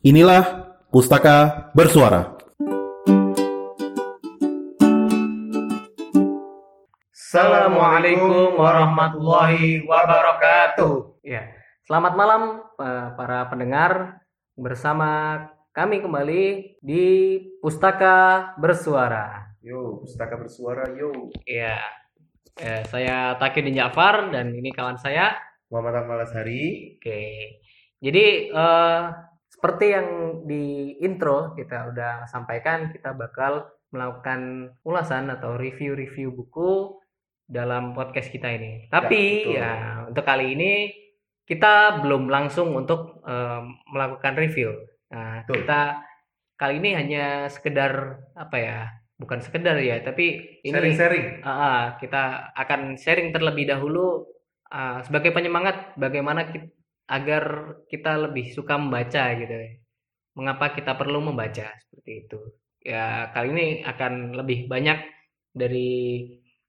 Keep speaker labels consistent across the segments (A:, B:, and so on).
A: Inilah Pustaka Bersuara.
B: Assalamualaikum warahmatullahi wabarakatuh. Ya, selamat malam eh, para pendengar bersama kami kembali di Pustaka Bersuara.
C: Yo, pustaka bersuara, yo.
B: Ya, eh, saya Takyudin Ja'far dan ini kawan saya.
C: Muhammad Akmal Hari.
B: Oke, jadi eh, seperti yang di intro kita udah sampaikan, kita bakal melakukan ulasan atau review-review buku dalam podcast kita ini. Tapi
C: betul.
B: ya, untuk kali ini kita belum langsung untuk eh, melakukan review. Nah,
C: Betul.
B: kita kali ini hanya sekedar apa ya? Bukan sekedar ya, tapi ini
C: Sharing-sharing.
B: Ah, ah, kita akan sharing terlebih dahulu ah, sebagai penyemangat bagaimana kita, agar kita lebih suka membaca gitu. Mengapa kita perlu membaca seperti itu. Ya, kali ini akan lebih banyak dari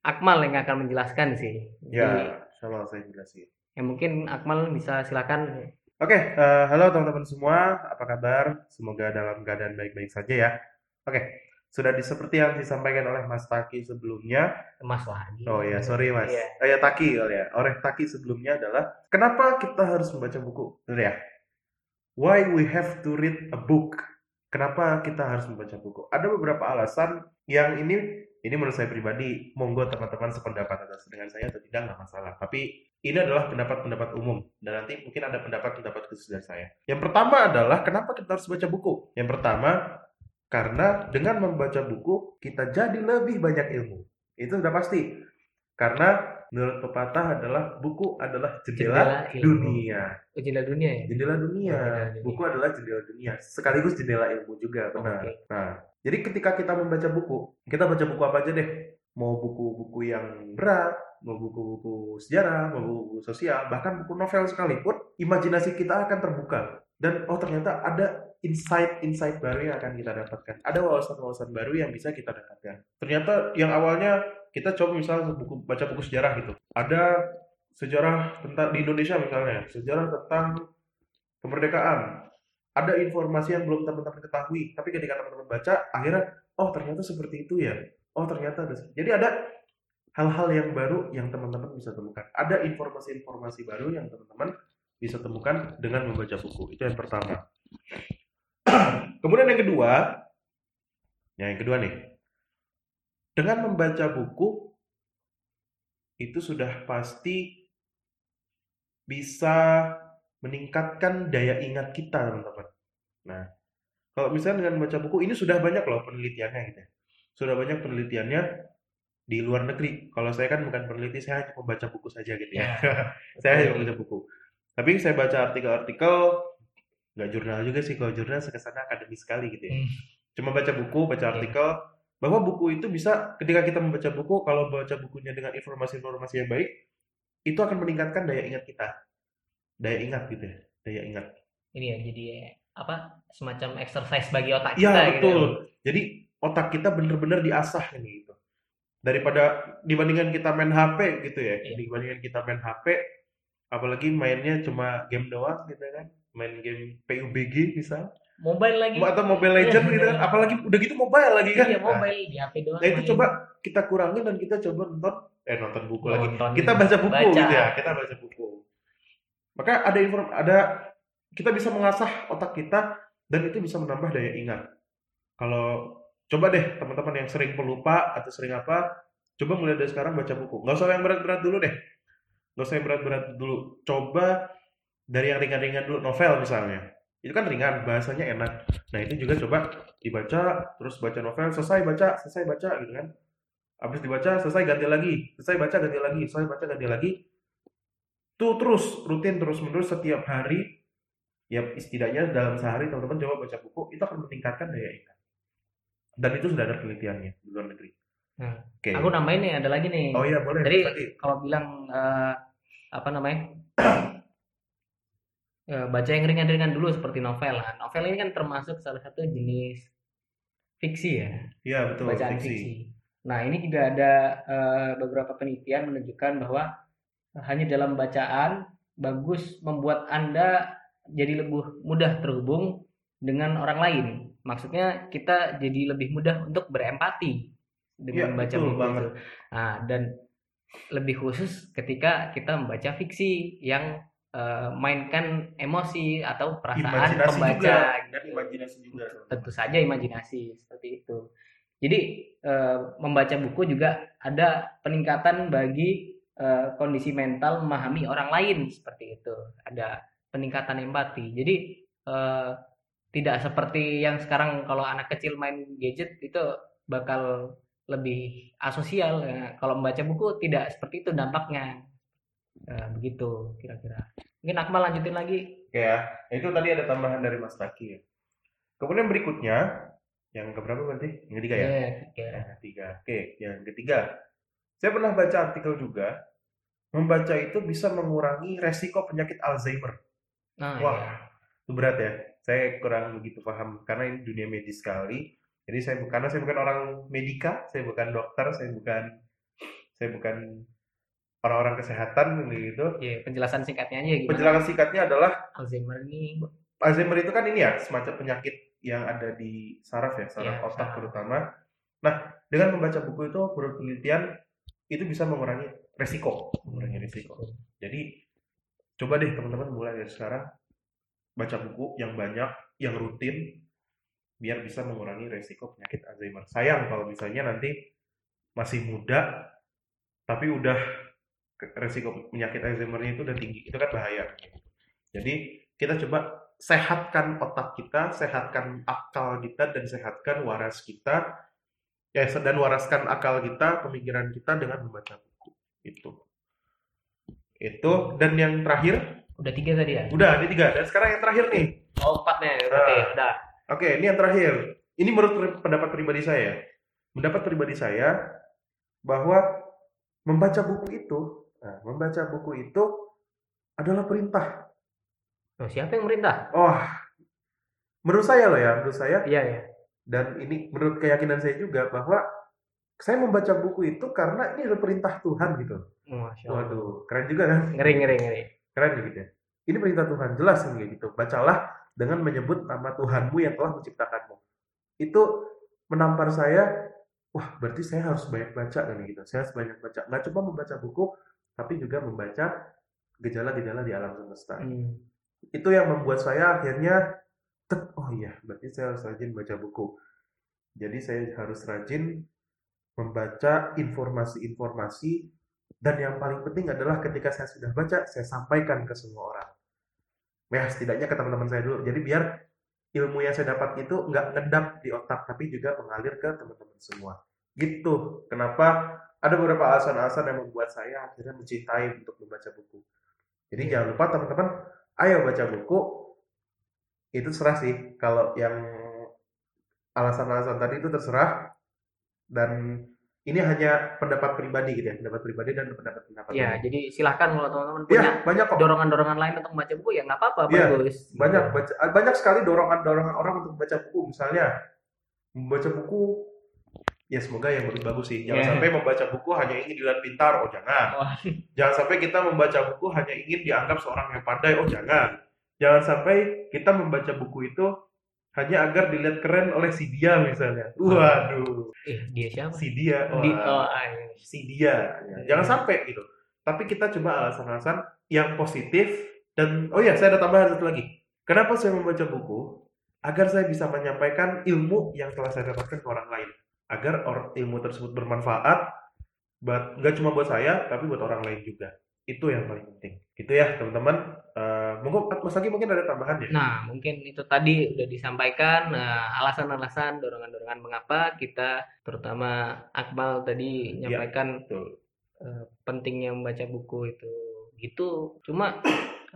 B: Akmal yang akan menjelaskan sih. Jadi,
C: Ya, insyaallah saya jelasin.
B: ya mungkin Akmal bisa silakan.
C: Oke, eh, halo teman-teman semua. Apa kabar? Semoga dalam keadaan baik-baik saja ya. Oke, sudah di, seperti yang disampaikan oleh Mas Taki sebelumnya.
B: Mas lagi.
C: Oh ya, sorry Mas.
B: Iya.
C: Oh ya Taki kali ya. Oleh Taki sebelumnya adalah kenapa kita harus membaca buku? Benar ya? Why we have to read a book? Kenapa kita harus membaca buku? Ada beberapa alasan yang ini ini menurut saya pribadi, monggo teman-teman sependapat atas dengan saya atau tidak nggak masalah. Tapi ini adalah pendapat-pendapat umum dan nanti mungkin ada pendapat-pendapat khusus dari saya. Yang pertama adalah kenapa kita harus baca buku? Yang pertama karena dengan membaca buku kita jadi lebih banyak ilmu. Itu sudah pasti. Karena menurut pepatah adalah buku adalah jendela,
B: Jendela ilmu.
C: dunia.
B: Oh, jendela dunia ya?
C: Jendela dunia.
B: Jendela dunia.
C: Buku adalah jendela dunia, sekaligus jendela ilmu juga, benar.
B: Oke.
C: Nah, jadi ketika kita membaca buku, kita baca buku apa aja deh. Mau buku-buku yang berat, mau buku-buku sejarah, mau buku-buku sosial, bahkan buku novel sekalipun, imajinasi kita akan terbuka. Dan oh ternyata ada insight-insight baru yang akan kita dapatkan. Ada wawasan-wawasan baru yang bisa kita dapatkan. Ternyata yang awalnya kita coba misalnya buku baca buku sejarah gitu. Ada sejarah tentang di Indonesia misalnya, sejarah tentang kemerdekaan. Ada informasi yang belum teman-teman ketahui, tapi ketika teman-teman baca, akhirnya oh ternyata seperti itu ya. Oh ternyata ada. Jadi ada hal-hal yang baru yang teman-teman bisa temukan. Ada informasi-informasi baru yang teman-teman bisa temukan dengan membaca buku. Itu yang pertama. Kemudian yang kedua, ya yang kedua nih, dengan membaca buku itu sudah pasti bisa meningkatkan daya ingat kita, teman-teman. Nah, kalau misalnya dengan membaca buku ini sudah banyak loh penelitiannya gitu ya. Sudah banyak penelitiannya di luar negeri. Kalau saya kan bukan peneliti, saya hanya membaca buku saja gitu ya. saya hanya membaca buku. Tapi saya baca artikel-artikel, nggak jurnal juga sih. Kalau jurnal kesannya akademis sekali gitu ya.
B: Hmm.
C: Cuma baca buku, baca
B: Iya.
C: artikel, bahwa buku itu bisa ketika kita membaca buku, kalau baca bukunya dengan informasi-informasi yang baik, itu akan meningkatkan daya ingat kita. Daya ingat gitu ya, daya ingat.
B: Ini ya jadi apa semacam exercise bagi otak
C: Iya
B: kita gitu.
C: betul. Jadi otak kita benar-benar diasah ini gitu. Daripada dibandingkan kita main HP gitu ya,
B: Iya.
C: dibandingkan kita main HP, apalagi mainnya cuma game doang gitu kan, main game PUBG misal,
B: Mobile lagi.
C: atau Mobile Legend gitu kan, apalagi udah gitu mobile lagi kan.
B: Iya,
C: Nah,
B: mobile di HP doang.
C: Nah itu
B: main.
C: coba kita kurangin dan kita coba nonton, eh nonton buku lagi. Kita baca buku
B: Baca.
C: gitu ya, kita baca buku. Maka ada inform, ada kita bisa mengasah otak kita dan itu bisa menambah daya ingat. Kalau coba deh teman-teman yang sering pelupa atau sering apa, coba mulai dari sekarang baca buku. Nggak usah yang berat-berat dulu deh. Nggak usah yang berat-berat dulu. Coba dari yang ringan-ringan dulu, novel misalnya. Itu kan ringan, bahasanya enak. Nah itu juga coba dibaca, terus baca novel, selesai baca, selesai baca gitu kan. Habis dibaca, selesai ganti lagi, selesai baca ganti lagi, selesai baca ganti lagi. Tuh terus, rutin terus-menerus setiap hari. Ya setidaknya dalam sehari teman-teman coba baca buku, itu akan meningkatkan daya ingat. Dan itu sudah ada penelitiannya di luar negeri.
B: Nah,
C: Oke.
B: Aku nambahin nih ada lagi nih.
C: Oh iya boleh.
B: Jadi kalau bilang eh, apa namanya? Eh, baca yang ringan-ringan dulu seperti novel. Nah, novel ini kan termasuk salah satu jenis fiksi ya,
C: Iya betul.
B: bacaan
C: fiksi.
B: fiksi. Nah, ini juga ada eh, beberapa penelitian menunjukkan bahwa hanya dalam bacaan bagus membuat Anda jadi lebih mudah terhubung dengan orang lain. Maksudnya kita jadi lebih mudah untuk berempati dengan membaca
C: betul
B: buku
C: banget.
B: itu. Nah, dan lebih khusus ketika kita membaca fiksi yang eh, mainkan emosi atau perasaan
C: Imajinasi
B: pembaca
C: juga
B: gitu.
C: dan imajinasi juga.
B: Tentu saja imajinasi seperti itu. Jadi eh, membaca buku juga ada peningkatan bagi eh, kondisi mental memahami orang lain seperti itu. Ada peningkatan empati. Jadi eh, tidak seperti yang sekarang kalau anak kecil main gadget itu bakal lebih asosial. Ya, kalau membaca buku tidak seperti itu dampaknya. Eh, begitu kira-kira. Mungkin Akmal lanjutin lagi.
C: Ya, Nah, itu tadi ada tambahan dari Mas Taki ya. Kemudian berikutnya, yang keberapa berarti? Yang ketiga ya?
B: Iya, oke.
C: Yang ketiga. Oke, yang ketiga. Saya pernah baca artikel juga, membaca itu bisa mengurangi resiko penyakit Alzheimer.
B: Nah,
C: Wah,
B: iya.
C: itu berat ya. Saya kurang begitu paham karena ini dunia medis sekali. Jadi saya karena saya bukan orang medika, saya bukan dokter, saya bukan saya bukan orang-orang kesehatan gitu.
B: Iya, penjelasan singkatnya aja gimana?
C: Penjelasan singkatnya adalah
B: Alzheimer ini
C: Alzheimer itu kan ini ya semacam penyakit yang ada di saraf ya, saraf
B: Iya,
C: otak
B: saraf.
C: terutama. Nah, dengan membaca buku itu menurut penelitian itu bisa mengurangi resiko, mengurangi resiko. Jadi coba deh teman-teman mulai dari sekarang baca buku yang banyak, yang rutin biar bisa mengurangi resiko penyakit Alzheimer. Sayang kalau misalnya nanti masih muda tapi udah resiko penyakit Alzheimer-nya itu udah tinggi. Itu kan bahaya. Jadi kita coba sehatkan otak kita, sehatkan akal kita dan sehatkan waras kita. Ya, dan waraskan akal kita, pemikiran kita dengan membaca buku. Itu. Itu dan yang terakhir
B: udah tiga tadi ya?
C: Udah, ini tiga. Dan sekarang yang terakhir nih.
B: Oh, empat nih, berarti
C: Ah.
B: udah.
C: Oke, ini yang terakhir. Ini menurut pendapat pribadi saya. Pendapat pribadi saya bahwa membaca buku itu, nah, membaca buku itu adalah perintah.
B: Oh, siapa yang merintah?
C: Wah, menurut saya loh ya, menurut saya
B: Iya, ya.
C: dan ini menurut keyakinan saya juga bahwa saya membaca buku itu karena ini adalah perintah Tuhan gitu.
B: Masya Allah.
C: Waduh, keren juga kan?
B: Ngeri, ngeri, ngeri.
C: Keren gitu ya. Ini perintah Tuhan, jelas kayak gitu. Bacalah dengan menyebut nama Tuhanmu yang telah menciptakanmu. Itu menampar saya, wah berarti saya harus banyak baca kan gitu. Saya harus banyak baca. Nggak cuma membaca buku, tapi juga membaca gejala-gejala di alam semesta.
B: Hmm.
C: Itu yang membuat saya akhirnya, "Tek, oh iya, berarti saya harus rajin baca buku. Jadi saya harus rajin membaca informasi-informasi dan yang paling penting adalah ketika saya sudah baca, saya sampaikan ke semua orang. Ya, setidaknya ke teman-teman saya dulu. Jadi biar ilmu yang saya dapat itu nggak ngedap di otak, tapi juga mengalir ke teman-teman semua. Gitu. Kenapa ada beberapa alasan-alasan yang membuat saya akhirnya mencintai untuk membaca buku. Jadi jangan lupa teman-teman, ayo baca buku. Itu terserah sih. Kalau yang alasan-alasan tadi itu terserah. Dan ini hanya pendapat pribadi gitu ya, pendapat pribadi dan pendapat-pendapat
B: Ya,
C: umum.
B: jadi silahkan kalau teman-teman
C: Iya,
B: punya
C: banyak kok.
B: dorongan-dorongan lain untuk membaca buku ya nggak apa-apa,
C: Iya,
B: bagus.
C: banyak baca, banyak sekali dorongan-dorongan orang untuk baca buku misalnya membaca buku ya semoga yang bagus-bagus sih jangan
B: Iya.
C: sampai membaca buku hanya ingin dilihat pintar oh jangan
B: Wah.
C: jangan sampai kita membaca buku hanya ingin dianggap seorang yang pandai oh jangan jangan sampai kita membaca buku itu hanya agar dilihat keren oleh si dia misalnya waduh
B: Eh, dia siapa?
C: si dia
B: Di, oh, ah, iya.
C: si dia. Ya, Jangan sampai gitu. Tapi kita coba alasan-alasan yang positif dan oh ya saya ada tambahan satu lagi. Kenapa saya membaca buku? Agar saya bisa menyampaikan ilmu yang telah saya dapatkan ke orang lain. Agar or- ilmu tersebut bermanfaat buat nggak cuma buat saya tapi buat orang lain juga. Itu yang paling penting. Gitu ya teman-teman. Eh, monggo Mas Agi mungkin ada tambahan ya?
B: Nah, mungkin itu tadi udah disampaikan nah, alasan-alasan, dorongan-dorongan mengapa kita, terutama Akmal tadi
C: Iya.
B: menyampaikan
C: Betul.
B: eh, pentingnya membaca buku itu. Gitu. Cuma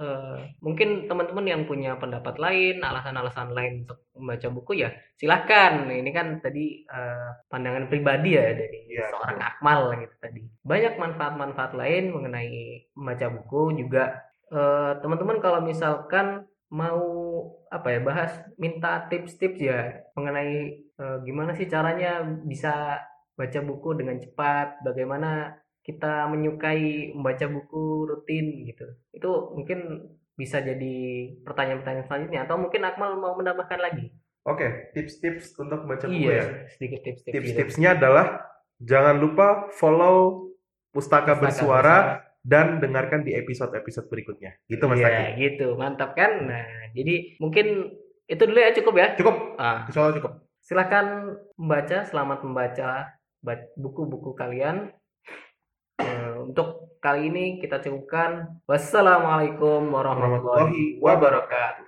B: eh, mungkin teman-teman yang punya pendapat lain, alasan-alasan lain untuk membaca buku ya silahkan. Ini kan tadi eh, pandangan pribadi ya dari
C: Iya,
B: seorang
C: betul.
B: Akmal gitu tadi. Banyak manfaat-manfaat lain mengenai membaca buku juga eh, teman-teman kalau misalkan mau apa ya bahas minta tips-tips ya mengenai eh, gimana sih caranya bisa baca buku dengan cepat, bagaimana kita menyukai membaca buku rutin gitu. Itu mungkin bisa jadi pertanyaan-pertanyaan selanjutnya atau mungkin Akmal mau menambahkan lagi
C: Oke, tips-tips untuk baca buku
B: iya
C: ya.
B: sedikit tips-tips gitu.
C: Tips-tipsnya adalah jangan lupa follow Pustaka,
B: Pustaka
C: Bersuara dan dengarkan di episode-episode berikutnya. Gitu Mas
B: Iya,
C: Taki.
B: gitu mantap kan nah jadi mungkin itu dulu ya cukup ya
C: Cukup,
B: Ah,
C: soal cukup.
B: silakan membaca selamat membaca ba- buku-buku kalian untuk kali ini kita cukupkan wassalamualaikum warahmatullahi
C: Warahmatullahi wabarakatuh.